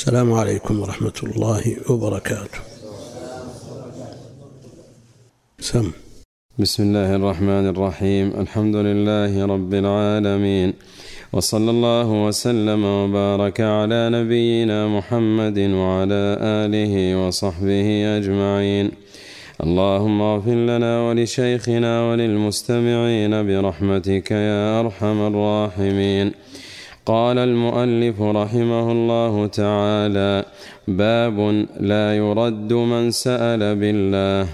السلام عليكم ورحمة الله وبركاته. سم. بسم الله الرحمن الرحيم. الحمد لله رب العالمين. وصلى الله وسلم وبارك على نبينا محمد وعلى آله وصحبه أجمعين. اللهم اغفر لنا ولشيخنا وللمستمعين برحمتك يا أرحم الراحمين. قال المؤلف رحمه الله تعالى باب لا يرد من سأل بالله.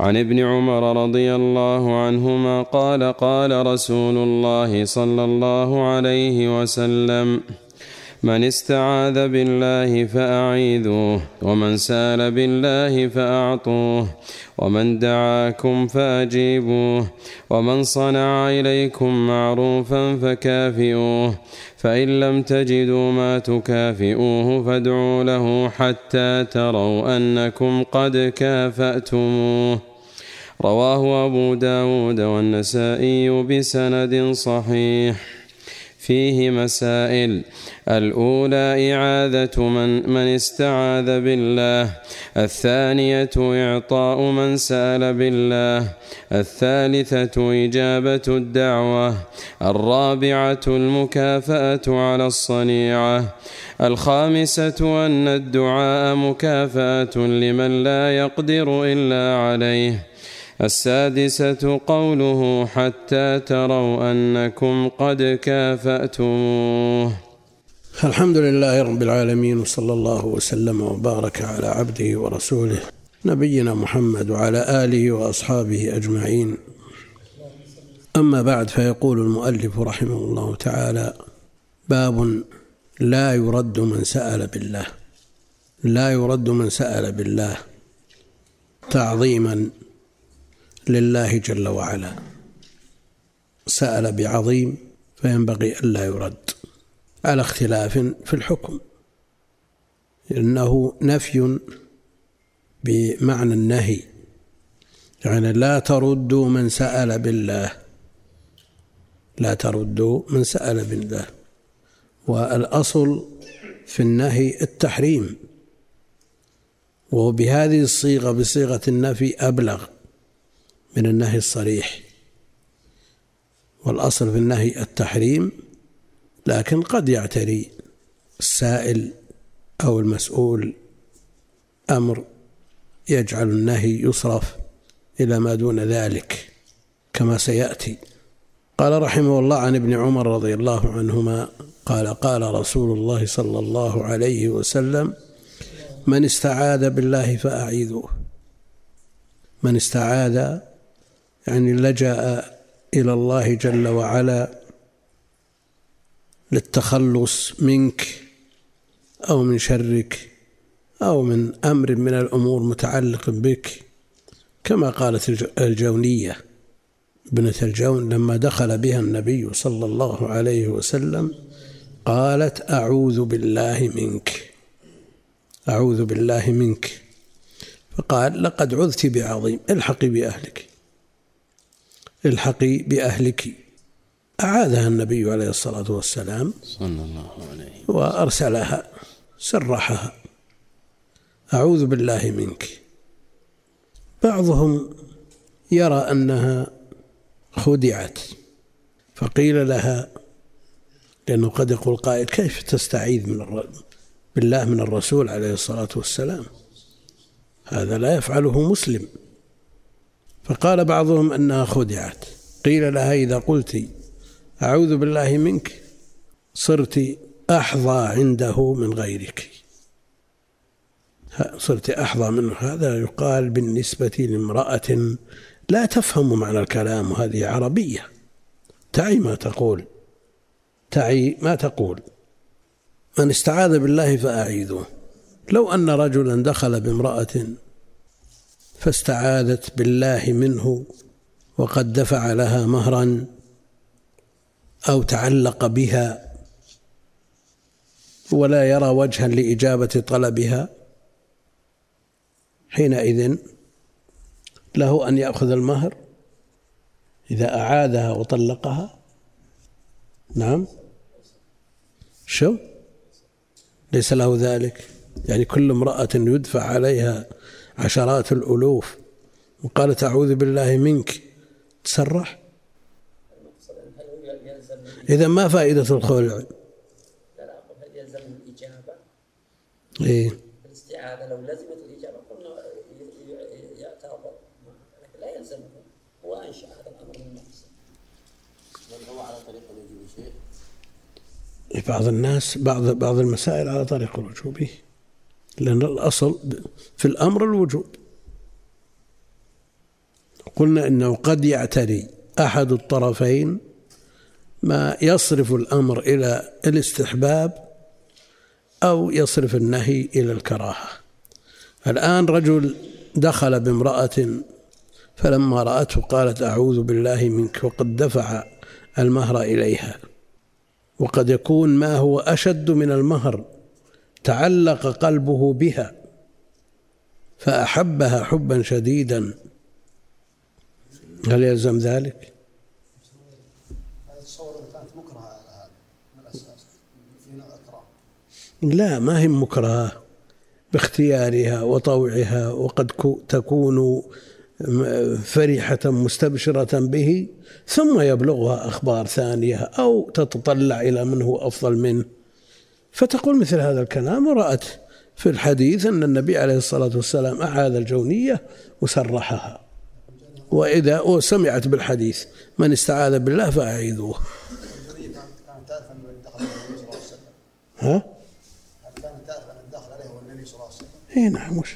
عن ابن عمر رضي الله عنهما قال قال رسول الله صلى الله عليه وسلم من استعاذ بالله فأعيذوه ومن سال بالله فأعطوه ومن دعاكم فأجيبوه ومن صنع إليكم معروفا فكافئوه فإن لم تجدوا ما تكافئوه فادعوا له حتى تروا أنكم قد كافأتموه. رواه أبو داود والنسائي بسند صحيح. فيه مسائل. الأولى إعاذة من, من استعاذ بالله. الثانية إعطاء من سأل بالله. الثالثة إجابة الدعوة. الرابعة المكافأة على الصنيعة. الخامسة أن الدعاء مكافأة لمن لا يقدر إلا عليه. السادسة قوله حتى تروا أنكم قد كافأتموه. الحمد لله رب العالمين وصلى الله وسلم وبارك على عبده ورسوله نبينا محمد وعلى آله وأصحابه أجمعين. أما بعد فيقول المؤلف رحمه الله تعالى باب لا يرد من سأل بالله. لا يرد من سأل بالله. تعظيما لله جل وعلا. سأل بعظيم فينبغي ألا يرد. على اختلاف في الحكم. إنه نفي بمعنى النهي. يعني لا تردوا من سأل بالله. لا تردوا من سأل بالله. والأصل في النهي التحريم. وبهذه الصيغة بصيغة النفي أبلغ. من النهي الصريح والأصل في النهي التحريم لكن قد يعتري السائل أو المسؤول أمر يجعل النهي يصرف إلى ما دون ذلك كما سيأتي. قال رحمه الله عن ابن عمر رضي الله عنهما قال قال رسول الله صلى الله عليه وسلم من استعاذ بالله فأعيذوه من استعاذ يعني لجأ إلى الله جل وعلا للتخلص منك أو من شرك أو من أمر من الأمور متعلق بك كما قالت الجونية ابنة الجون لما دخل بها النبي صلى الله عليه وسلم قالت أعوذ بالله منك أعوذ بالله منك. فقال لقد عذت بعظيم الحقي بأهلك. الحقي بأهلك. أعادها النبي عليه الصلاة والسلام صلى الله عليه وأرسلها سرحها. أعوذ بالله منك. بعضهم يرى أنها خدعت فقيل لها لأنه قد يقول قائل كيف تستعيذ من بالله من الرسول عليه الصلاة والسلام؟ هذا لا يفعله مسلم. فقال بعضهم أنها خدعت. قيل لها إذا قلت أعوذ بالله منك صرت أحظى عنده من غيرك. صرت أحظى منه. هذا يقال بالنسبة لامرأة لا تفهم معنى الكلام وهذه عربية. تعي ما تقول. تعي ما تقول. من استعاذ بالله فأعيذوه لو أن رجلا دخل بامرأة فاستعاذت بالله منه وقد دفع لها مهرا أو تعلق بها ولا يرى وجها لإجابة طلبها. حينئذ له أن يأخذ المهر إذا أعادها وطلقها. نعم. شو؟ ليس له ذلك. يعني كل امرأة يدفع عليها عشرات الألوف. وقالت أعوذ بالله منك. تسرح. إذا ما فائدة الخلع يلزم الإجابة؟ إيه. الاستعاذة لو لزمت الإجابة قلنا يعتبر لكن لا يلزمه. هو أنشأ هذا الأمر من نفسه. بل هو على طريق الوجوب شيء؟ بعض الناس بعض بعض المسائل على طريق الوجوب. إيه. لأن الأصل في الأمر الوجوب قلنا إنه قد يعتري أحد الطرفين ما يصرف الأمر إلى الاستحباب أو يصرف النهي إلى الكراهة. الآن رجل دخل بامرأة فلما رأته قالت أعوذ بالله منك وقد دفع المهر إليها. وقد يكون ما هو أشد من المهر تعلق قلبه بها فأحبها حبا شديدا هل يلزم ذلك؟ لا ما هي مكرهة باختيارها وطوعها وقد كو- تكون فرحة مستبشرة به ثم يبلغها أخبار ثانية أو تتطلع إلى من هو أفضل منه فتقول مثل هذا الكلام ورأت في الحديث أن النبي عليه الصلاة والسلام أعاد الجونية وسرحها وإذا وسمعت بالحديث من استعاذ بالله فأعيذوه الجنيه كانت كانت تعرف انه دخل عليه النبي صلى الله عليه وسلم ها؟ هل كانت تعرف ان الداخل عليه هو النبي صلى الله عليه وسلم؟ اي نعم وش؟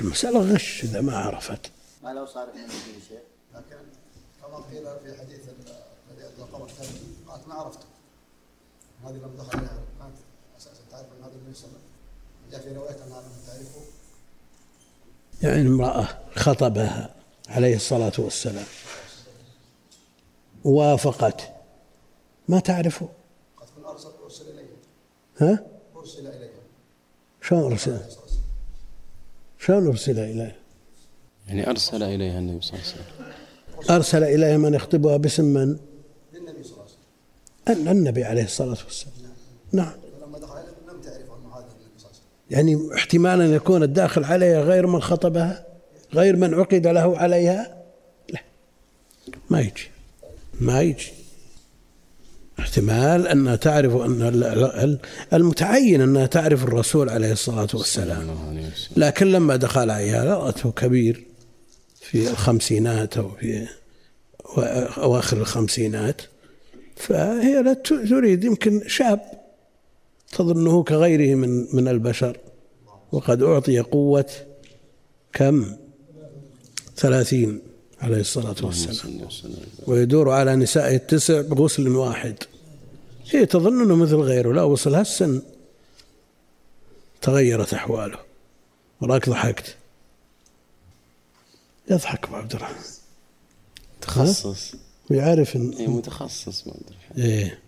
المسألة غش إذا ما عرفت ما لو صار من شيء لكن كما قيل في حديث ال- الذي الثاني قالت ما عرفته هذه لم دخل عليها كانت أساسا تعرف أن هذا النبي صلى الله عليه وسلم جاء في رواية انها لم تعرفه يعني امرأة خطبها عليه الصلاة والسلام وافقت ما تعرفه قد كن ارسل أرسل اليه ها؟ أرسل اليه شلون أرسل؟ شلون أرسل إليه؟ يعني أرسل إليها النبي صلى الله عليه وسلم أرسل إليه من يخطبها باسم من؟ ال- النبي عليه الصلاة والسلام. نعم. فلما دخل عليه لم تعرف انه هذا النبي صلى الله عليه وسلم يعني احتمال أن يكون الداخل عليها غير من خطبها غير من عقد له عليها؟ لا. ما يجي. ما يجي. احتمال أنها تعرف أن ال- ال- المتعين أنها تعرف الرسول عليه الصلاة والسلام. لكن لما دخل عليها رأته كبير في الخمسينات أو في أواخر الخمسينات. فهي لا تريد يمكن شاب تظنه كغيره من من البشر. وقد أعطي قوة كم؟ ثلاثين عليه الصلاة والسلام. ويدور على نسائه التسع بغسل واحد. هي تظن إنه مثل غيره. لا وصلها السن تغيرت أحواله. وراك ضحكت. يضحك أبو عبد الرحمن. تخصص. ويعرف ان اي متخصص ما أدري إيه.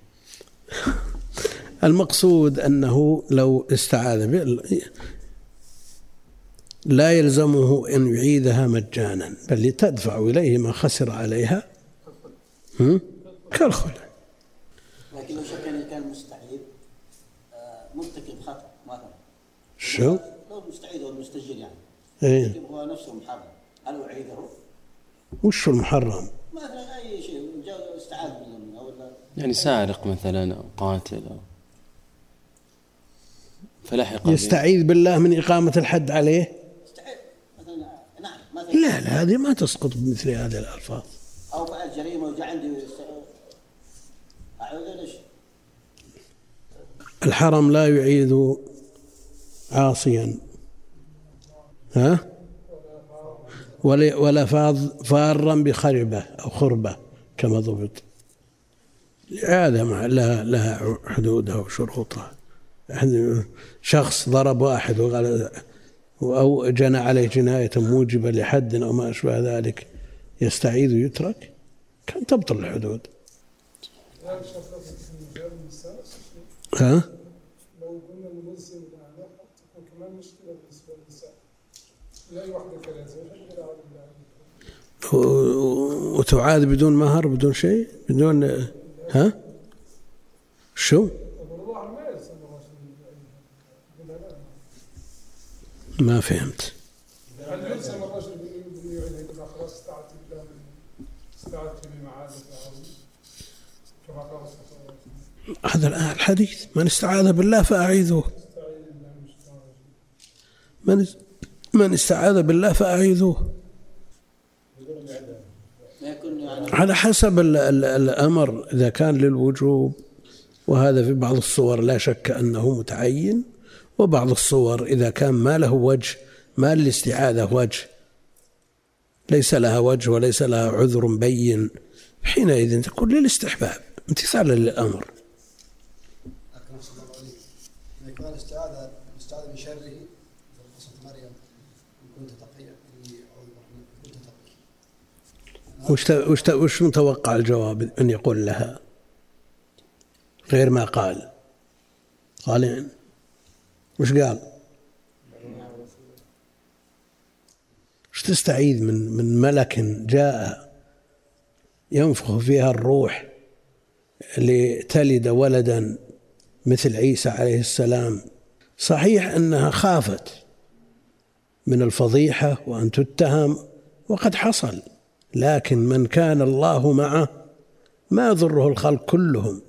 المقصود أنه لو استعاذ به لا يلزمه أن يعيدها مجانا بل تدفع إليه ما خسر عليها هم؟ كالخلع لكن لو شك أن كان مستعيد آه، مرتكب خطا مثلا شو؟ لو مستعيد أو مستجير يعني إيه هو نفسه محرم هل أعيده؟ وش المحرم؟ مثلا أي شيء استعاذ بالله منه ولا يعني سارق مثلا أو قاتل أو فلحق. يستعيذ بالله من إقامة الحد عليه؟ مثلا نعم مثلا. لا لا هذه ما تسقط بمثل هذه الألفاظ. أو فعل جريمة وجاء عندي است- أعوذ ليش؟ الحرم لا يعيد عاصيا. ها؟ ولا فارا بخربة أو خربة كما ضبط. مع لها لها حدودها وشروطها يعني شخص ضرب واحد وقال أو جنى عليه جناية موجبة لحد أو ما أشبه ذلك يستعيذ ويترك؟ كان تبطل الحدود. ها لو قلنا ننزل على تكون كمان مشكله بالنسبة للنساء لا واحدة كلازم غير على العالم. و- وتعاد بدون مهر بدون شيء؟ بدون ها؟ شو؟ ما فهمت. هذا الحديث من استعاذ بالله فأعيذوه من من استعاذ بالله فأعيذوه على حسب ال ال الأمر. إذا كان للوجوب وهذا في بعض الصور لا شك أنه متعين وبعض الصور إذا كان ما له وجه ما للاستعاذة وجه ليس لها وجه وليس لها عذر بين حينئذ تكون للاستحباب امتثالا للأمر لكن أحسن الله عليك إذا كان الاستعاذة الاستعاذة من شره في قصة مريم إن كنت تقيا إني أعوذ بالرحمن إن كنت تقي وش وش وش متوقع الجواب أن يقول لها؟ غير ما قال. قال يعني. وش قال؟ وش تستعيذ من من ملك جاء ينفخ فيها الروح لتلد ولدا مثل عيسى عليه السلام؟ صحيح أنها خافت من الفضيحة وأن تتهم وقد حصل. لكن من كان الله معه ما يضره الخلق كلهم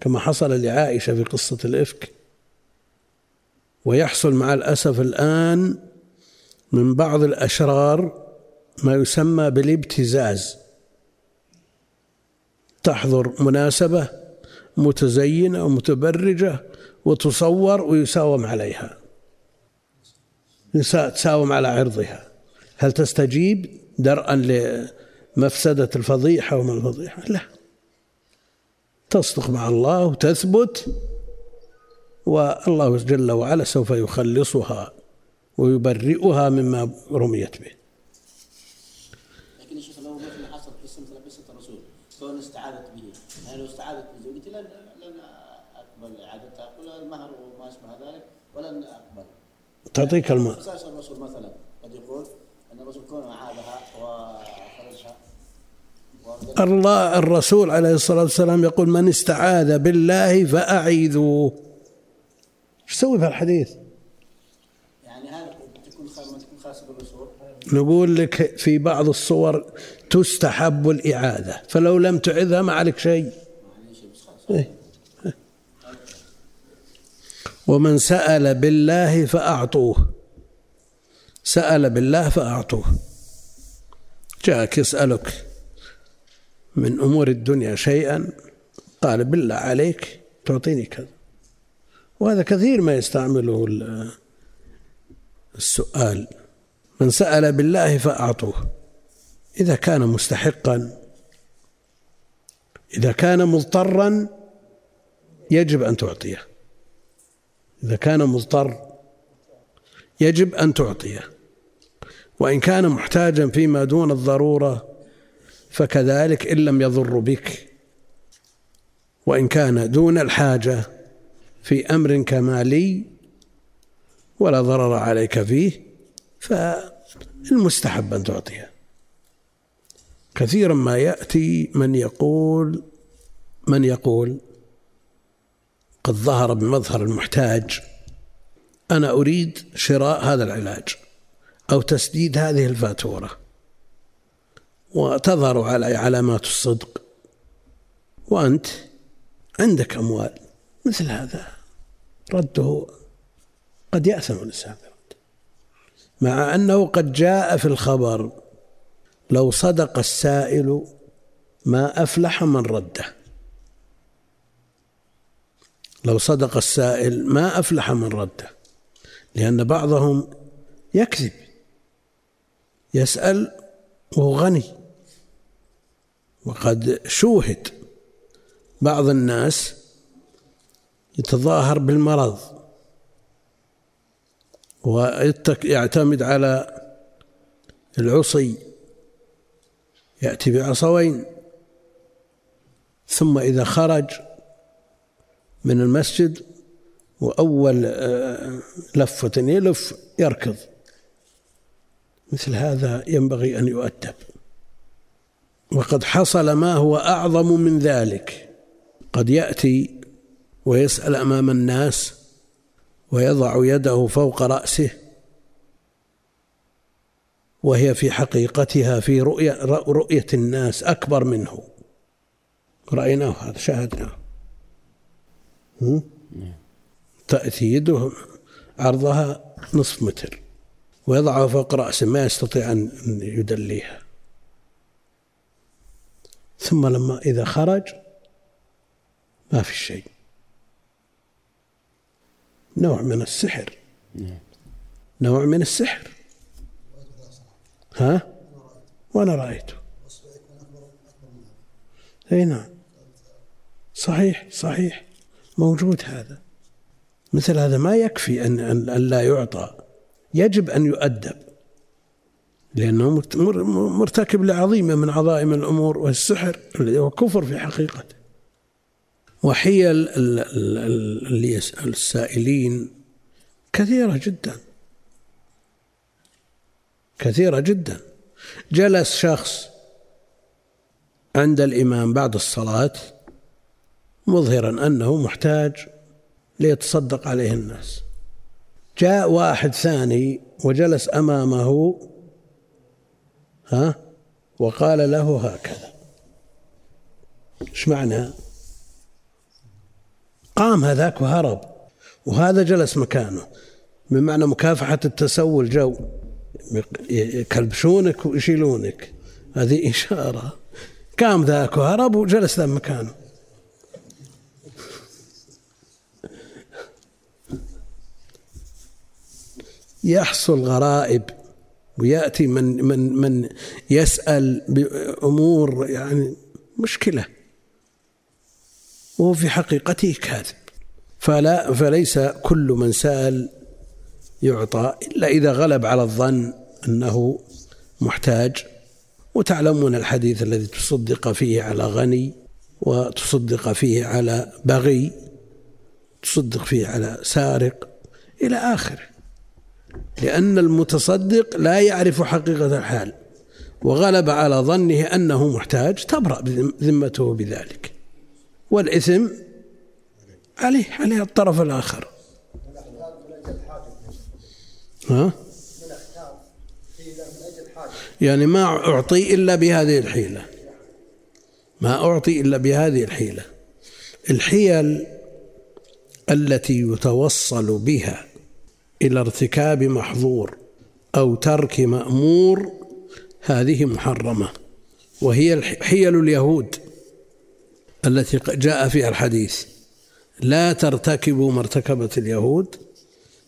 كما حصل لعائشة في قصة الإفك. ويحصل مع الأسف الآن من بعض الأشرار ما يسمى بالابتزاز. تحضر مناسبة متزينة ومتبرجة وتصور ويساوم عليها. تساوم على عرضها. هل تستجيب درءا لمفسدة الفضيحة وما الفضيحة؟ لا. تصدق مع الله وتثبت والله جل وعلا سوف يخلصها ويبرئها مما رميت به. لكن يا شيخ لو مثل حصل قصه الرسول كون استعاذت به يعني لو استعاذت بزوجتي؟ لن لن أقبل اعادتها ولا المهر وما أشبه ذلك ولن أقبل. تعطيك الماء أساس الرسول مثلا قد يقول ان الرسول كون اعادها وخرجها وأرسل- الله الرسول عليه الصلاة والسلام يقول من استعاذ بالله فأعيذوه إيش تسوي في الحديث يعني هذا تكون خاصة بالرسول؟ نقول لك في بعض الصور تستحب الإعادة فلو لم تعذها ما عليك شيء. إيه. ومن سأل بالله فأعطوه. سأل بالله فأعطوه. جاءك يسألك. من أمور الدنيا شيئا قال بالله عليك تعطيني كذا. وهذا كثير ما يستعمله ال- السؤال. من سأل بالله فأعطوه. إذا كان مستحقا إذا كان مضطرا يجب أن تعطيه. إذا كان مضطر يجب أن تعطيه. وإن كان محتاجا فيما دون الضرورة فكذلك إن لم يضر بك. وإن كان دون الحاجة في أمر كمالي ولا ضرر عليك فيه فالمستحب أن تعطيه كثيرا ما يأتي من يقول من يقول قد ظهر بمظهر المحتاج أنا أريد شراء هذا العلاج أو تسديد هذه الفاتورة. وتظهر على علامات الصدق. وأنت عندك أموال مثل هذا. رده قد يأثم الإنسان مع أنه قد جاء في الخبر لو صدق السائل ما أفلح من رده. لو صدق السائل ما أفلح من رده. لأن بعضهم يكذب يسأل وهو غني. وقد شوهد بعض الناس يتظاهر بالمرض ويعتمد على العصي يأتي بعصوين ثم إذا خرج من المسجد وأول آه، لفة يلف يركض. مثل هذا ينبغي أن يؤدب. وقد حصل ما هو أعظم من ذلك. قد يأتي ويسأل أمام الناس ويضع يده فوق رأسه وهي في حقيقتها في رؤية, رؤية الناس أكبر منه. رأيناه هذا شاهدناه. تأتي يده عرضها نصف متر ويضعها فوق رأسه ما يستطيع أن يدليها. ثم لما إذا خرج ما في شيء. نوع من السحر. نوع من السحر. ها؟ وأنا رأيته. أي نعم. صحيح صحيح. موجود هذا. مثل هذا ما يكفي أن, أن, أن لا يعطى. يجب أن يؤدب. لأنه مرتكب لعظيمة من عظائم الأمور والسحر الذي هو كفر في حقيقته وحيل اللي يسأل السائلين كثيرة جدا. كثيرة جدا. جلس شخص عند الإمام بعد الصلاة مظهرا أنه محتاج ليتصدق عليه الناس. جاء واحد ثاني وجلس أمامه ها؟ وقال له هكذا. إيش معنى؟ قام هذاك وهرب. وهذا جلس مكانه. من معنى مكافحة التسول جو. يكلبشونك ويشيلونك. هذه إشارة. قام ذاك وهرب وجلس ذا مكانه. يحصل غرائب. ويأتي من من من يسأل بأمور يعني مشكلة. وهو في حقيقته كاذب فلا فليس كل من سأل يعطى إلا إذا غلب على الظن أنه محتاج. وتعلمون الحديث الذي تصدق فيه على غني وتصدق فيه على بغي تصدق فيه على سارق إلى آخره. لأن المتصدق لا يعرف حقيقة الحال وغلب على ظنه أنه محتاج تبرأ ذمته بذلك. والإثم عليه عليه الطرف الآخر. ها؟ يعني ما أعطي إلا بهذه الحيلة. ما أعطي إلا بهذه الحيلة. الحيل التي يتوصل بها إلى ارتكاب محظور أو ترك مأمور هذه محرمة. وهي حيل اليهود التي جاء فيها الحديث لا ترتكبوا مرتكبة اليهود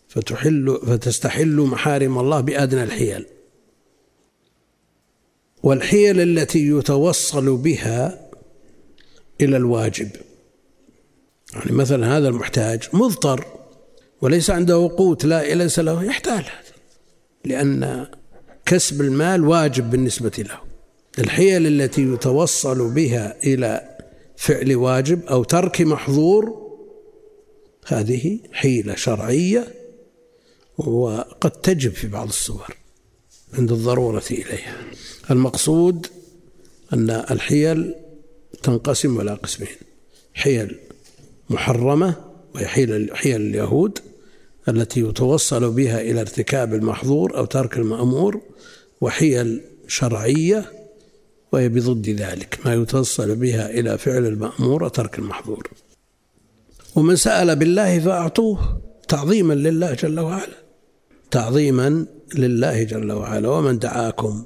فتحل فتستحلوا محارم الله بأدنى الحيل. والحيل التي يتوصل بها إلى الواجب. يعني مثلا هذا المحتاج مضطر. وليس عنده قوت لا ليس له يحتال هذا لأن كسب المال واجب بالنسبة له. الحيل التي يتوصل بها إلى فعل واجب أو ترك محظور هذه حيلة شرعية وقد تجب في بعض الصور عند الضرورة إليها. المقصود أن الحيل تنقسم إلى قسمين حيل محرمة وهي حيل اليهود التي يتوصل بها إلى ارتكاب المحظور أو ترك المأمور وحيل شرعية وهي بضد ذلك ما يتوصل بها إلى فعل المأمور وترك المحظور. ومن سأل بالله فأعطوه تعظيما لله جل وعلا. تعظيما لله جل وعلا. ومن دعاكم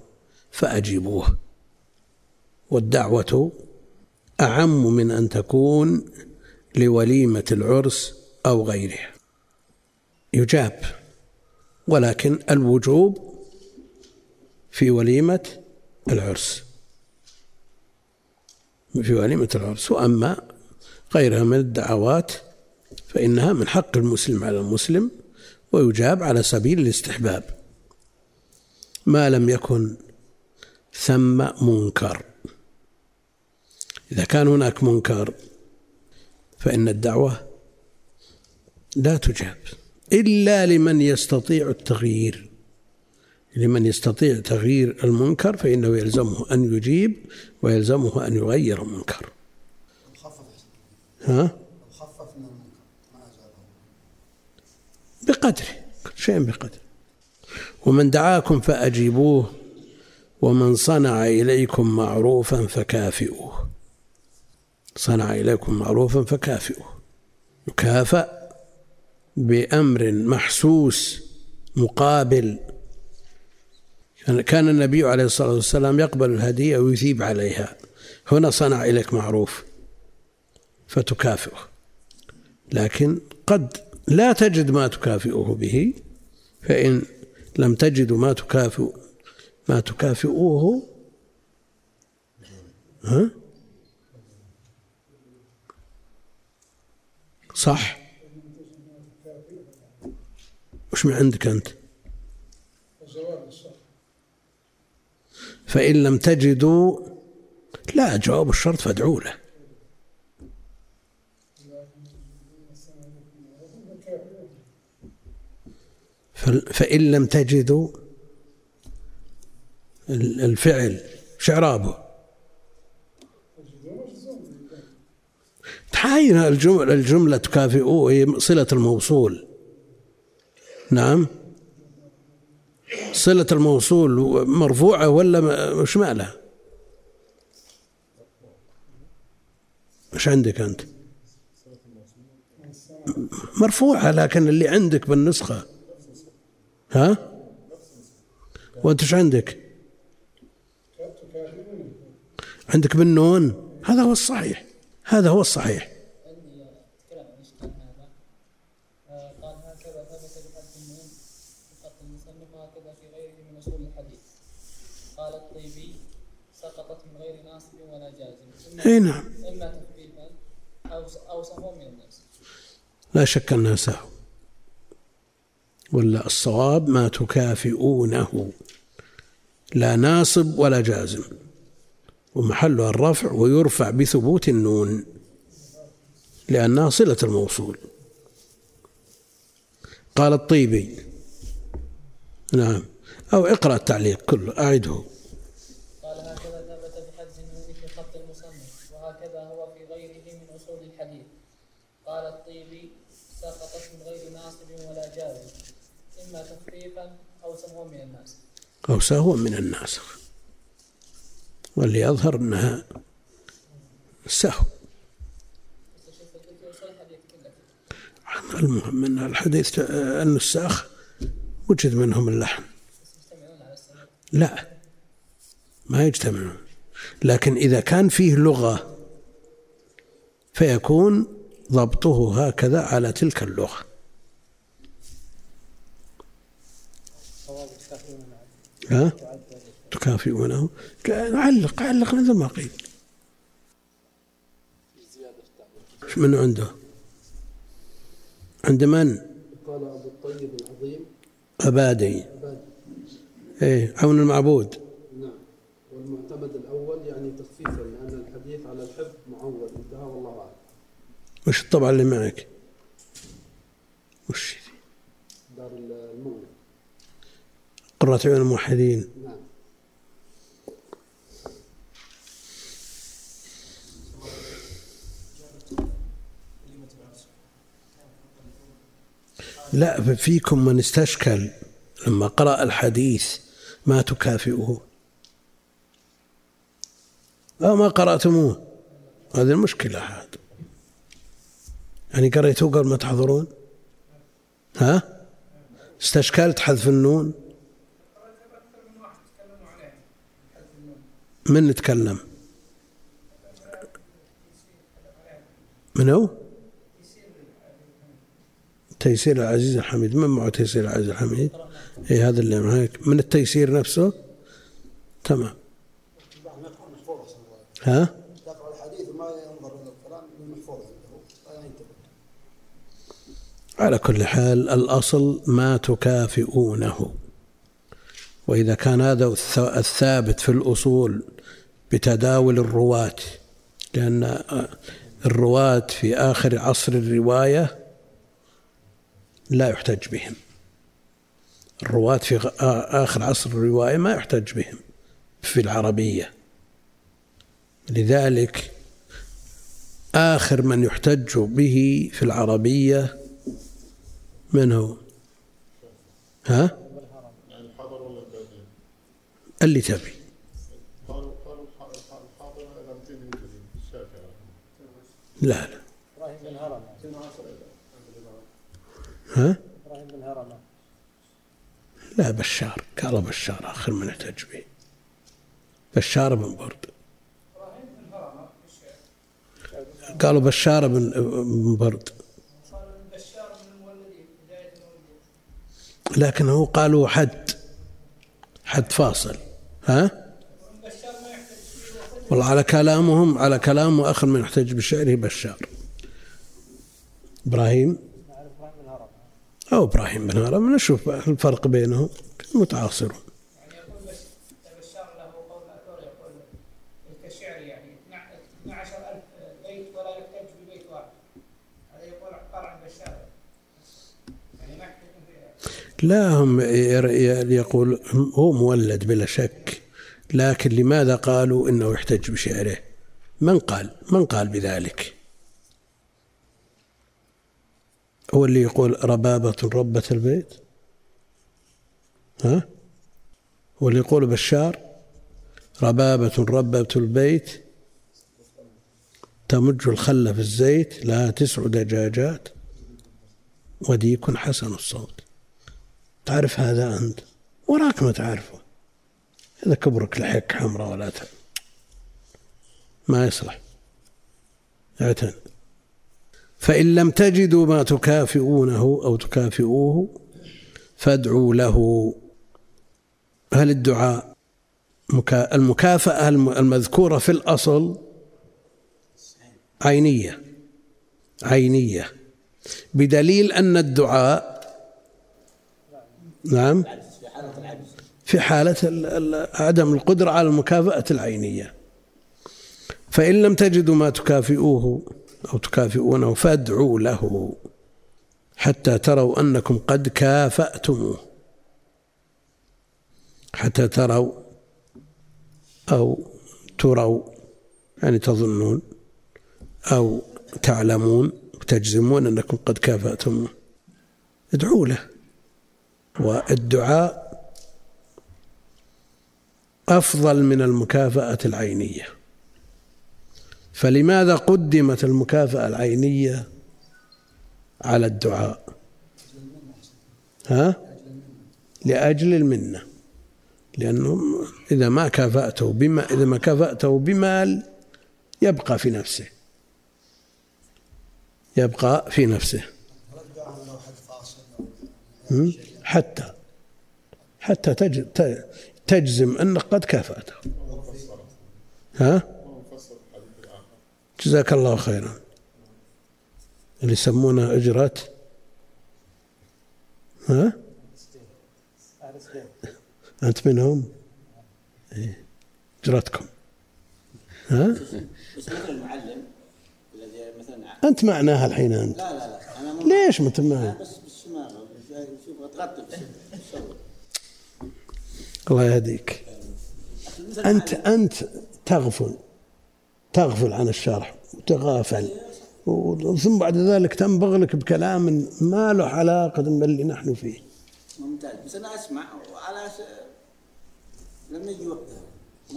فأجيبوه. والدعوة أعم من أن تكون لوليمة العرس أو غيرها. يجاب ولكن الوجوب في وليمة العرس. في وليمة العرس. وأما غيرها من الدعوات فإنها من حق المسلم على المسلم ويجاب على سبيل الاستحباب. ما لم يكن ثم منكر. إذا كان هناك منكر فإن الدعوة لا تجاب. إلا لمن يستطيع التغيير. لمن يستطيع تغيير المنكر فإنه يلزمه أن يجيب ويلزمه أن يغير المنكر. ها؟ بقدره كل شيء بقدره ومن دعاكم فأجيبوه ومن صنع إليكم معروفا فكافئوه. صنع إليكم معروفا فكافئوه. يكافأ. بأمر محسوس مقابل. كان النبي عليه الصلاة والسلام يقبل الهدية ويثيب عليها. هنا صنع إليك معروف فتكافئه. لكن قد لا تجد ما تكافئه به فإن لم تجدوا ما تكافئ ما تكافئوه ها؟ صح؟ وش من عندك أنت؟ فإن لم تجدوا لا جواب الشرط فادعوا له. فإن لم تجدوا الفعل شعرابه. تحاين الجملة, الجملة تكافئوه هي صلة الموصول. نعم. صلة الموصول مرفوعة ولا مش مالها مش عندك أنت؟ مرفوعة لكن اللي عندك بالنسخة. ها؟ وأنت إيش عندك؟ عندك بالنون. هذا هو الصحيح. هذا هو الصحيح قال هكذا ثبت بحذف النون خط المصنف وهكذا في غيره من أصول الحديث. قال الطيبي سقطت من غير ناصب ولا جازم. أي نعم. إما تخفيفا أو أو سهوا من النفس لا شك أنها سهو. ولا الصواب ما تكافئونه. لا ناصب ولا جازم. ومحلها الرفع ويرفع بثبوت النون. لأنها صلة الموصول. قال الطيبي نعم. أو اقرأ التعليق كله أعده. قال هكذا ثبت النون في خط المصنف وهكذا هو في غيره من أصول الحديث. قال الطيبي سقطت من غير ناصب ولا إما تخفيفا أو سهوا من الناس. أو سهوا من الناسخ واللي يظهر أنها سهو. في اصول الحديث المهم أن الحديث النساخ وجد منهم السند لا ما يجتمعون لكن إذا كان فيه لغة فيكون ضبطه هكذا على تلك اللغة. ها؟ تكافئونه؟ علق علق مثل ما قيل. من عنده؟ عند من؟ قال أبو الطيب العظيم أبادي. إيه عون المعبود. نعم والمعتمد الأول يعني تخفيفا لأن الحديث على الحفظ معول انتهى والله أعلم. وش الطبعة اللي معك؟ وش؟ دار المولى قرة عيون الموحدين نعم لا فيكم من استشكل لما قرأ الحديث ما تكافئه. أو ما قرأتموه. هذه المشكلة عاد يعني قريتوه قبل ما تحضرون؟ ها؟ استشكلت حذف النون؟ من نتكلم؟ من هو تيسير العزيز الحميد من معه تيسير العزيز الحميد. اي هذا اللي معك من التيسير نفسه؟ تمام. ها؟ على كل حال الأصل ما تكافئونه. وإذا كان هذا الث- الثابت في الأصول بتداول الرواة لأن الرواة في آخر عصر الرواية لا يحتج بهم. الرواة في آخر عصر الرواية ما يحتج بهم في العربية. لذلك آخر من يحتج به في العربية من هو؟ ها؟ اللي تبي. قالوا قالوا الح- الح- الحاضر لم تنهي الكريم الشافعي لا لا إبراهيم بن هرم ها؟ إبراهيم بن لا بشار. قالوا بشار آخر من احتج به بشار بن برد. قالوا بشار بن برد. لكنه قالوا حد. حد فاصل. ها؟ والله على كلامهم على كلام آخر من احتج بشعره بشار. إبراهيم؟ أو إبراهيم بن هرم نشوف الفرق بينهم متعاصرون يقول بس بشار له قول اثور يقول كالشعر 12000 بيت ولا يحتج ببيت واحد هذا يقول قال عن بشار ما يحتج فيها لا هم يقول هو مولد بلا شك لكن لماذا قالوا إنه يحتج بشعره؟ من قال؟ من قال بذلك؟ هو اللي يقول ربابة ربة البيت؟ ها؟ هو اللي يقول بشار ربابة ربة البيت تمج الخل في الزيت لها تسع دجاجات. وديك حسن الصوت. تعرف هذا أنت؟ وراك ما تعرفه. إذا كبرك لحيك حمراء ولا ت... ما يصلح. اعتن. فإن لم تجدوا ما تكافئونه أو تكافئوه فادعوا له. هل الدعاء مكا... المكافأة الم- المذكورة في الأصل عينية عينية. بدليل أن الدعاء نعم في حالة عدم القدرة على المكافأة العينية. فإن لم تجدوا ما تكافئوه أو تكافئونه فادعوا له حتى تروا أنكم قد كافأتموه حتى تروا أو تروا يعني تظنون أو تعلمون وتجزمون أنكم قد كافأتموه ادعوا له. والدعاء أفضل من المكافأة العينية. فلماذا قدمت المكافأة العينية على الدعاء؟ ها؟ لأجل المنة. لأنه إذا ما كافأته بما إذا ما كافأته بمال يبقى في نفسه. يبقى في نفسه؟ حتى حتى تجزم أنك قد كافأته. ها؟ جزاك الله خيرا اللي يسمونها أجرة ها أنت منهم إيه. أجرتكم ها المعلم الذي مثلا أنت معناها الحين أنت لا لا لا مو ليش ما أنت معي؟ أنا بس. الله يهديك المعلم. أنت تغفل تغفل عن الشرح وتغافل. ثم بعد ذلك تنبغ لك بكلام ما له علاقة باللي نحن فيه. ممتاز. بس أنا أسمع وعلى س... لما يجي وقتها إنه-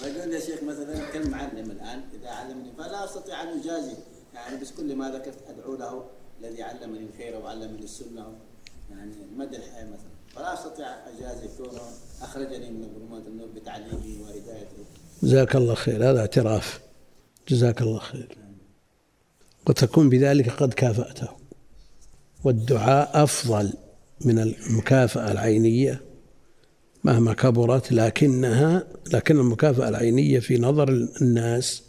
بقول يا شيخ مثلا كالمعلم الآن إذا علمني فلا أستطيع أن أجازي. يعني بس كل ما ذكرت أدعو له الذي علمني الخير وعلمني السنة. يعني مدى الحياة مثلا. فلا أستطيع أجازي كونه أخرجني من ظلمات النور بتعليمي وهدايته جزاك الله خير. هذا اعتراف. جزاك الله خير. وتكون بذلك قد كافأته. والدعاء أفضل من المكافأة العينية مهما كبرت لكنها لكن المكافأة العينية في نظر الناس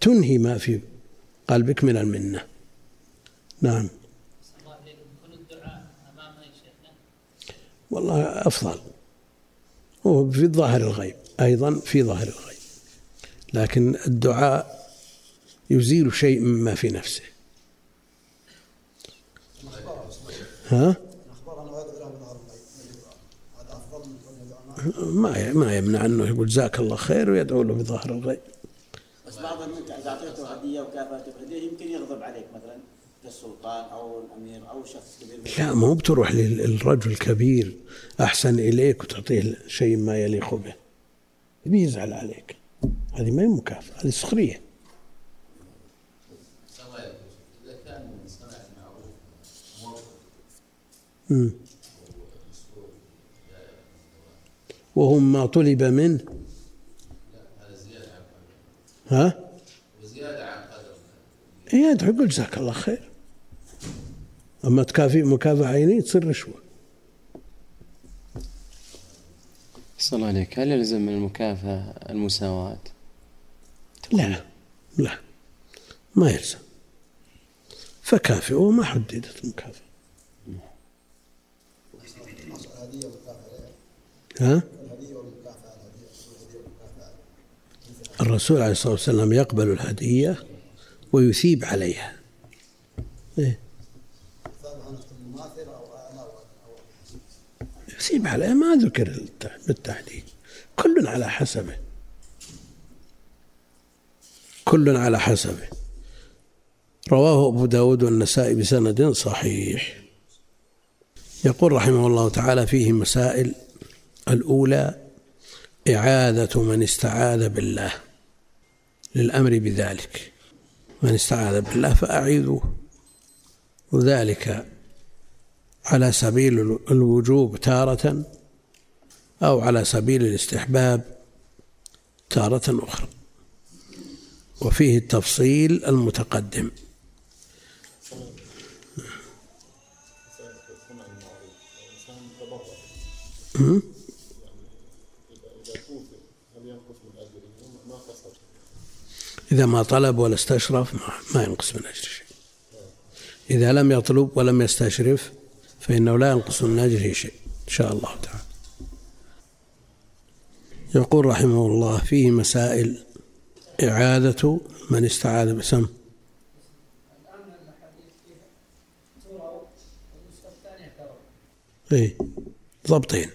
تنهي ما في قلبك من المنة. نعم الله عليكم يكون الدعاء امام من شيخنا والله أفضل. هو في ظاهر الغيب أيضا في ظاهر الغيب. لكن الدعاء يزيل شيء مما في نفسه. ها؟ ما ما يمنع أنه يقول جزاك الله خير ويدعو له بظهر الغيب. بس بعضهم انت اذا أعطيته هدية وكافاته يمكن يغضب عليك مثلا. كالسلطان أو الأمير أو شخص كبير لا مو بتروح للرجل الكبير أحسن إليك وتعطيه شيء ما يليق به. بيزعل عليك. هذه ما هي مكافأة هذه مم. وهم ما طلب منه؟ ها؟ وزيادة عن قدر. إيه ادعو قل جزاك الله خير. أما تكافئ مكافأة عينية تصير رشوة صلى الله عليك هل يلزم من المكافأة المساواة؟ لا لا ما يلزم فكافئوا ما حددت المكافأة ها؟ الرسول عليه الصلاة والسلام يقبل الهدية ويثيب عليها إيه؟ ثابت انها تكون مماثله أو اعلى أو أو يثيب عليها ما ذكر الت- بالتحديد كل على حسبه. كل على حسبه. رواه أبو داود والنسائي بسند صحيح. يقول رحمه الله تعالى فيه مسائل. الأولى إعادة من استعاذ بالله. للأمر بذلك. من استعاذ بالله فأعيذوه. وذلك على سبيل الوجوب تارة أو على سبيل الاستحباب تارة أخرى. وفيه التفصيل المتقدم. إذا ما طلب ولا استشرف ما, ما ينقص من أجر شيء. إذا لم يطلب ولم يستشرف فإنه لا ينقص من أجره شيء إن شاء الله تعالى. يقول رحمه الله فيه مسائل إعادة من استعاذ بسم إيه ضبطين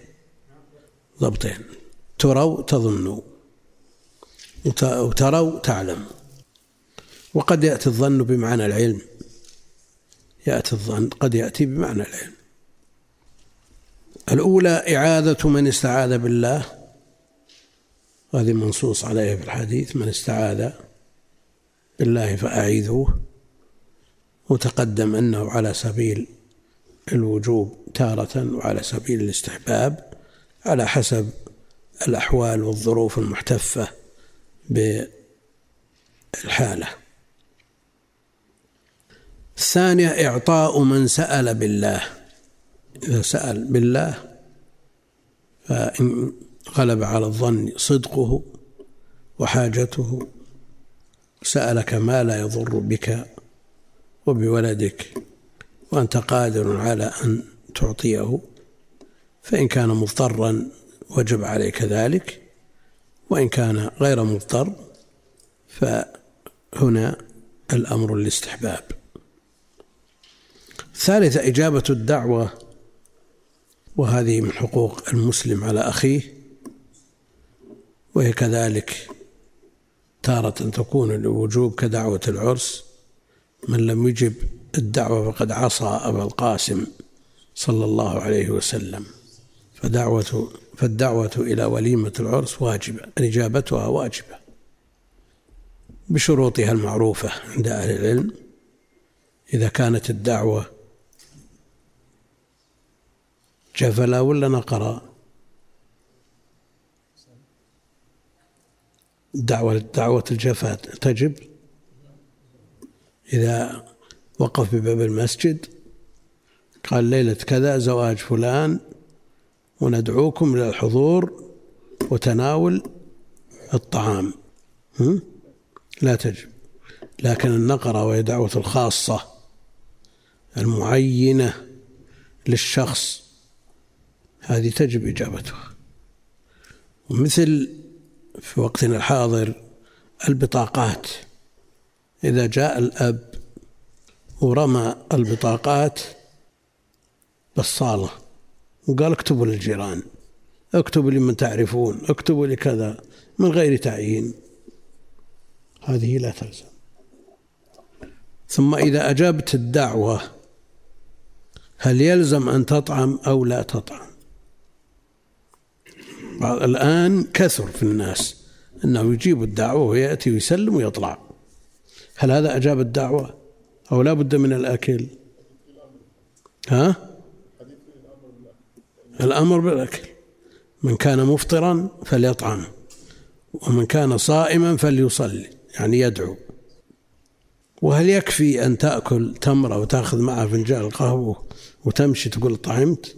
ضبطين. تروا تظنوا. وت- وتروا تعلم وقد يأتي الظن بمعنى العلم. يأتي الظن قد يأتي بمعنى العلم. الأولى إعادة من استعاذ بالله. هذه منصوص عليه في الحديث من استعاذ بالله فأعيذوه. وتقدم أنه على سبيل الوجوب تارة وعلى سبيل الاستحباب على حسب الأحوال والظروف المحتفة بالحالة. الثانية إعطاء من سأل بالله. إذا سأل بالله فإن غلب على الظن صدقه وحاجته سألك ما لا يضر بك وبولدك وأنت قادر على أن تعطيه فإن كان مضطرا وجب عليك ذلك وإن كان غير مضطر فهنا الأمر الاستحباب. ثالثة إجابة الدعوة وهذه من حقوق المسلم على أخيه وهي كذلك تارة تكون الوجوب كدعوة العرس. من لم يجب الدعوة فقد عصى أبا القاسم صلى الله عليه وسلم. فدعوة فالدعوة إلى وليمة العرس واجبة إجابتها واجبة بشروطها المعروفة عند أهل العلم. إذا كانت الدعوة جفلا ولا نقرا؟ دعوة دعوة الجفا تجب؟ إذا وقف بباب المسجد قال ليلة كذا زواج فلان وندعوكم إلى الحضور وتناول الطعام؟ لا تجب. لكن النقرة وهي دعوة الخاصة المعينة للشخص هذه تجب إجابتها. ومثل في وقتنا الحاضر البطاقات. إذا جاء الأب ورمى البطاقات بالصالة وقال اكتبوا للجيران اكتبوا لمن تعرفون اكتبوا لكذا من غير تعيين. هذه لا تلزم. ثم إذا أجبت الدعوة هل يلزم أن تطعم أو لا تطعم؟ الآن كثر في الناس أنه يجيب الدعوة ويأتي ويسلم ويطلع. هل هذا أجاب الدعوة؟ أو لا بد من الأكل؟ ها؟ الأمر بالأكل. من كان مفطرا فليطعم ومن كان صائما فليصلي يعني يدعو. وهل يكفي أن تأكل تمرة وتأخذ معها فنجان القهوة وتمشي تقول طعمت؟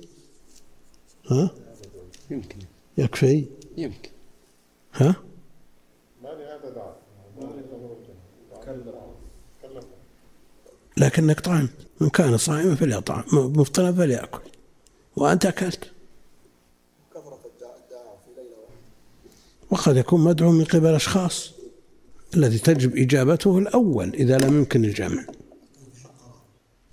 ها؟ يمكن. يكفي؟ يمكن. ها؟ ما لهذا دعوة لكنك طعمت من كان صائما فليطعم. مفطرا فليأكل. وأنت أكلت. كثرة الدعاء في ليلة واحدة. وقد يكون مدعو من قبل أشخاص. الذي تجب إجابته الأول إذا لم يمكن الجمع.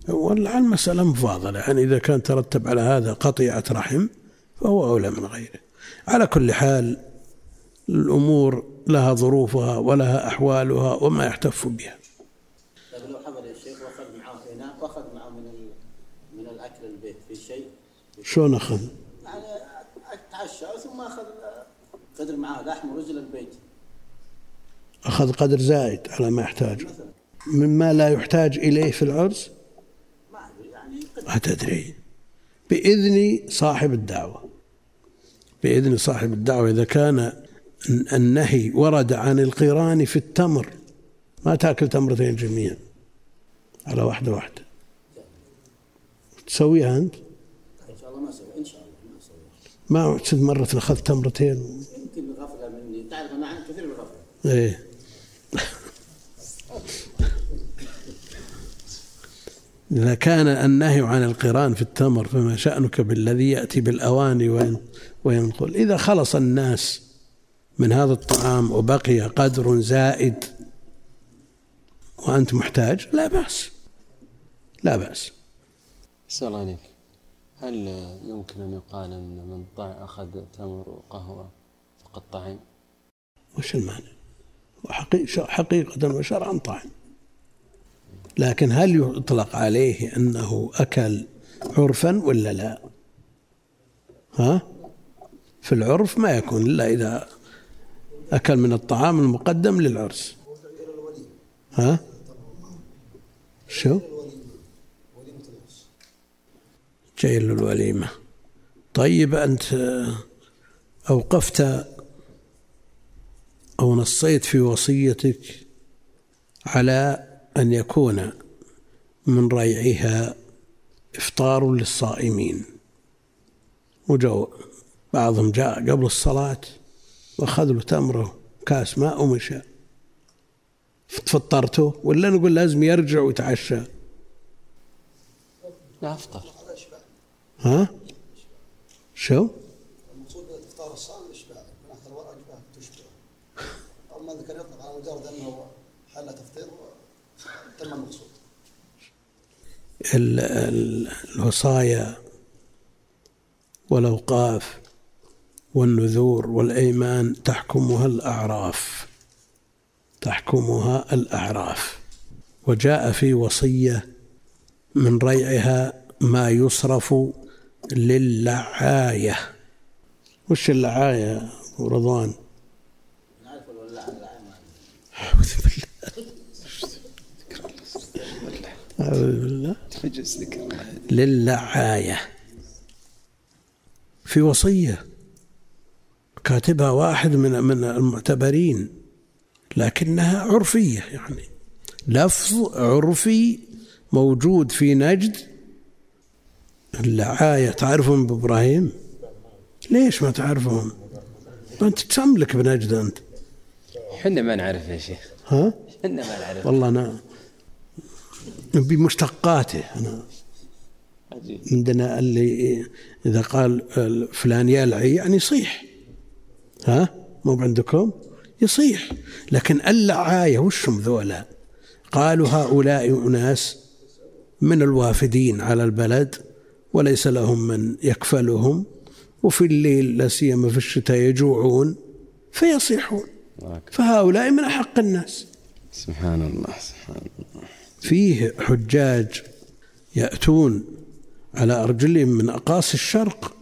والله المسألة مفاضلة. يعني إذا كان ترتب على هذا قطيعة رحم فهو أولى من غيره. على كل حال الأمور لها ظروفها ولها أحوالها وما يحتف بها. لكن لو شيخ وأخذ معاه هنا وأخذ معاه من. من الأكل البيت في شيء؟ شلون أخذ؟ يعني تعشى ثم أخذ قدر معاه لحم ورجل البيت أخذ قدر زائد على ما يحتاجه مما لا يحتاج إليه في العرس؟ ما أدري يعني ما تدري بإذن صاحب الدعوة. بإذن صاحب الدعوة إذا كان النهي ورد عن القران في التمر ما تأكل تمرتين جميعا. على واحدة واحدة. تسويها أنت؟ ان شاء الله ما أسوي ان شاء الله ما أسوي ما ست مرة أخذت تمرتين. يمكن غفله مني تعرف أنا عن كثير من الغفله إيه. إذا كان النهي عن القران في التمر فما شأنك بالذي يأتي بالأواني وين- وينقل. إذا خلص الناس من هذا الطعام وبقي قدر زائد وأنت محتاج لا بأس. لا بأس. أسأل عليك هل يمكن أن يقال أن من طع أخذ تمر وقهوة فقد طعم؟ وش المعنى؟ حقيقة وشرعا طعم. لكن هل يطلق عليه أنه أكل عرفا ولا لا؟ ها؟ في العرف ما يكون إلا إذا أكل من الطعام المقدم للعرس. ها؟ شو؟ جاي للوليمة. طيب أنت أوقفت أو نصيت في وصيتك على أن يكون من ريعها إفطار للصائمين. وجو بعضهم جاء قبل الصلاة وأخذ له تمره كاس ماء ومشى. فطرته ولا نقول لازم يرجع ويتعشى. لا أفطر. ها؟ شو؟ المقصود افطار الصائم الاشباع من تشبع اما اذا كان يطلق على مجرد انه حل تفطير تم المقصود ال- ال- الوصايا والأوقاف والنذور والأيمان تحكمها الأعراف تحكمها الأعراف. وجاء في وصية من ريعها ما يصرف للعاية. وش اللعاية أبو رضوان؟ أعوذ بالله أعوذ بالله للعاية. في وصية كاتبها واحد من من المعتبرين لكنها عرفية يعني. لفظ عرفي موجود في نجد. اللعاية تعرفهم بإبراهيم؟ ليش ما تعرفهم؟ أنت تملك بنجد أنت. حنا ما نعرف يا شيخ. ها؟ حنا ما نعرف. والله أنا بمشتقاته أنا. عجيب. عندنا اللي إذا قال فلان يلعي يعني يصيح ها؟ مو عندكم يصيح. لكن اللعاية وشهم ذولا؟ قالوا هؤلاء أناس من الوافدين على البلد وليس لهم من يكفلهم وفي الليل لا سيما في الشتاء يجوعون فيصيحون. فهؤلاء من أحق الناس. سبحان الله سبحان الله. فيه حجاج يأتون على أرجلهم من أقاصي الشرق.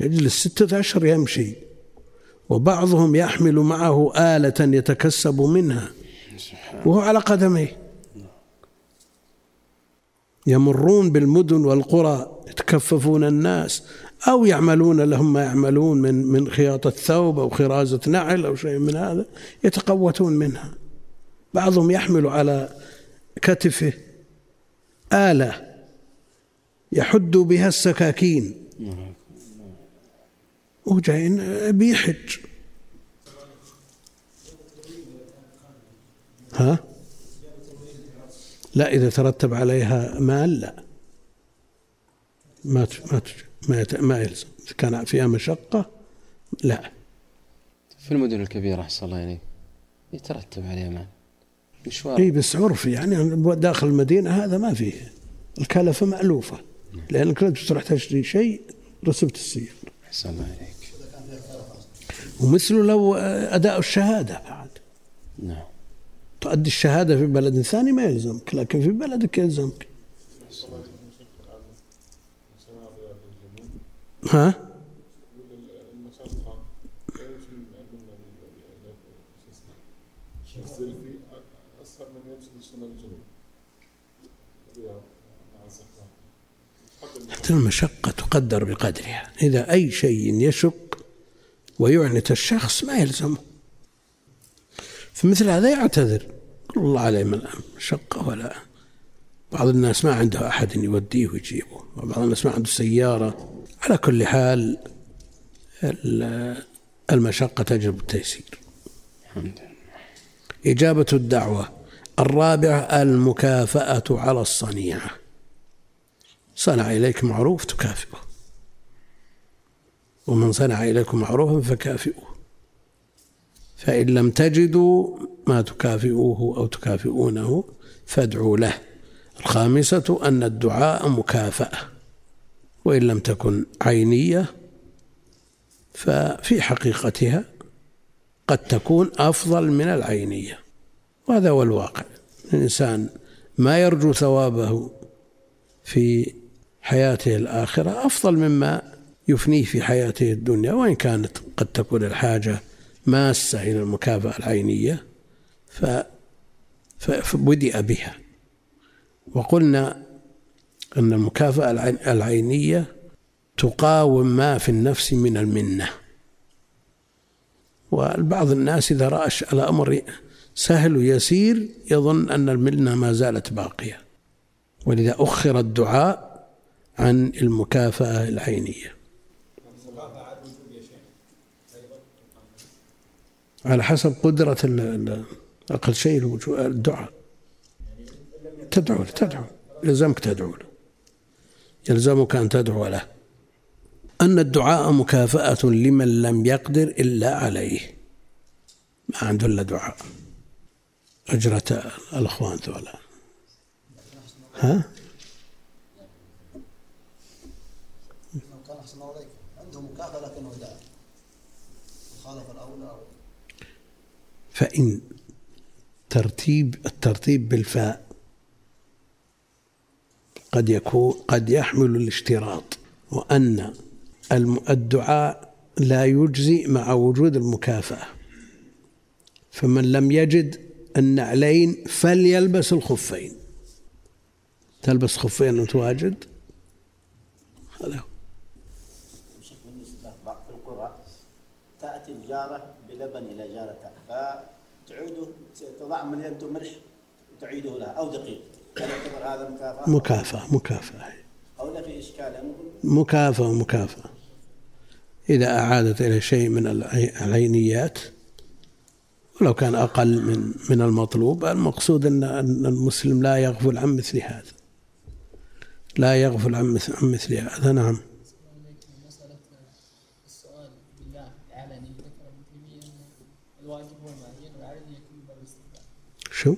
يجلس ستة أشهر يمشي. وبعضهم يحمل معه آلة يتكسب منها. وهو على قدميه. يمرون بالمدن والقرى يتكففون الناس أو يعملون لهم ما يعملون من من خياطة ثوب أو خرازة نعل أو شيء من هذا يتقوتون منها. بعضهم يحمل على كتفه آلة يحد بها السكاكين. وجايين بيحج. ها؟ لا إذا ترتب عليها مال لا. ما ما ما, ما يلزم. إذا كان فيها مشقة لا. في المدن الكبيرة أحسن الله إليك. يترتب عليها مال. مشوار. اي بس عرفي يعني داخل المدينة هذا ما فيه. الكلفة مألوفة. لأنك لو تروح تشتري شيء رسبت السير أحسن الله إليك ومثله لو أداء الشهادة بعد. نعم. تؤدي الشهادة في بلد ثاني ما يلزمك لكن في بلدك يلزمك. ها؟ المشقة تقدر بقدرها. إذا أي شيء يشق ويعنت الشخص ما يلزمه. في مثل هذا يعتذر. الله عليه من مشقة ولا. بعض الناس ما عنده أحد يوديه ويجيبه. وبعض الناس ما عنده سيارة. على كل حال المشقة تجلب التيسير. إجابة الدعوة الرابع المكافأة على الصنيعة. صنع إليك معروف تكافئه. ومن صنع إليكم معروفا فكافئوه. فإن لم تجدوا ما تكافئوه أو تكافئونه فادعوا له. الخامسة أن الدعاء مكافأة. وإن لم تكن عينية ففي حقيقتها قد تكون أفضل من العينية. وهذا هو الواقع. الإنسان ما يرجو ثوابه في حياته الآخرة أفضل مما يفنيه في حياته الدنيا وإن كانت قد تكون الحاجة ماسة إلى المكافأة العينية ف فبدأ بها. وقلنا أن المكافأة العينية تقاوم ما في النفس من المنة. وبعض الناس إذا رأى الأمر سهل ويسير يظن أن المنة ما زالت باقية. ولذا أخر الدعاء عن المكافأة العينية. على حسب قدرة أقل شيء الدعاء. تدعو له تدعو. يلزمك تدعو له. يلزمك أن تدعو له. أن الدعاء مكافأة لمن لم يقدر إلا عليه. ما عنده إلا دعاء. أجرة الأخوان ذولا. ها؟ أحسن الله عليك. عنده مكافأة لكنه دعا خالف الأولى فإن ترتيب الترتيب بالفاء قد يكون قد يحمل الاشتراط وأن الدعاء لا يجزي مع وجود المكافأة. فمن لم يجد النعلين فليلبس الخفين. تلبس خفين وتواجد؟ هذا هو بالنسبة في القرى تأتي الجارة بلبن إلى جارتها. فتعوده تضع من يد ملح وتعيده لها أو دقيق. هل يعتبر هذا مكافأة؟ مكافأة مكافأة. أو لا في إشكال مكافأة مكافأة. إذا أعادت إلى شيء من العينيات ولو كان أقل من من المطلوب المقصود أن المسلم لا يغفل عن مثل هذا. لا يغفل عن مثل هذا نعم مسألة السؤال بالله العلني ذكر ابن تيمية أن الواجب هو المعين والعلني يكون باب الاستثناء شو؟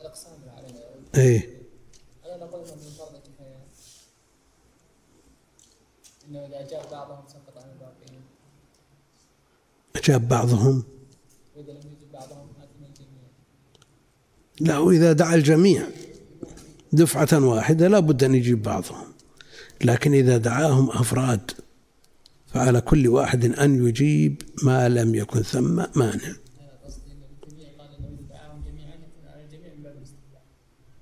الأقسام إيه. نقول من فرض إنه إذا أجاب بعضهم. سقط الباقين أجاب بعضهم وإذا لم يجب بعضهم الجميع لا وإذا دعا الجميع دفعة واحدة لا بد أن يجيب بعضهم. لكن إذا دعاهم أفراد فعلى كل واحد أن يجيب ما لم يكن ثم مانع قصدي ان ابن تيميه قال انه اذا دعاهم جميعا يكون على الجميع من باب الاستحباب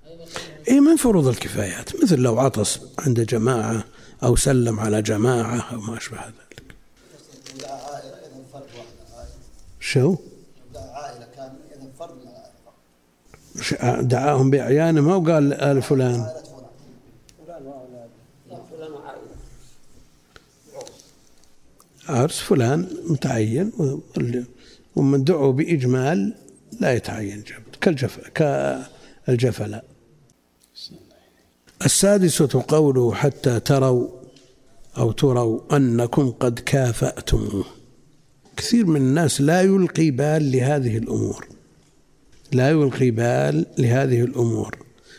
أيضا قال إيه من فروض الكفايات؟ مثل لو عطس عند جماعة أو سلم على جماعة أو ما أشبه ذلك. شو؟ دعاهم بأعيانهم أو قال آل فلان؟ عرس فلان متعين ومن دعوا بإجمال لا يتعين جبت كالجف كالجفلة السادسة قوله حتى تروا أو تروا أنكم قد كافأتموه كثير من الناس لا يلقي بال لهذه الأمور. لا يلقي بال لهذه الأمور.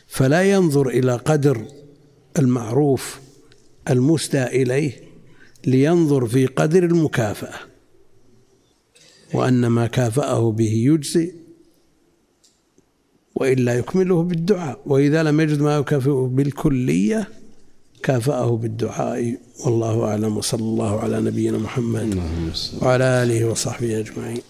فلا ينظر إلى قدر المعروف المسدى إليه لينظر في قدر المكافأة. وأن ما كافأه به يجزي وإلا يكمله بالدعاء. وإذا لم يجد ما يكافئه بالكلية كافأه بالدعاء. والله أعلم. وصلى الله على نبينا محمد وعلى آله وصحبه أجمعين.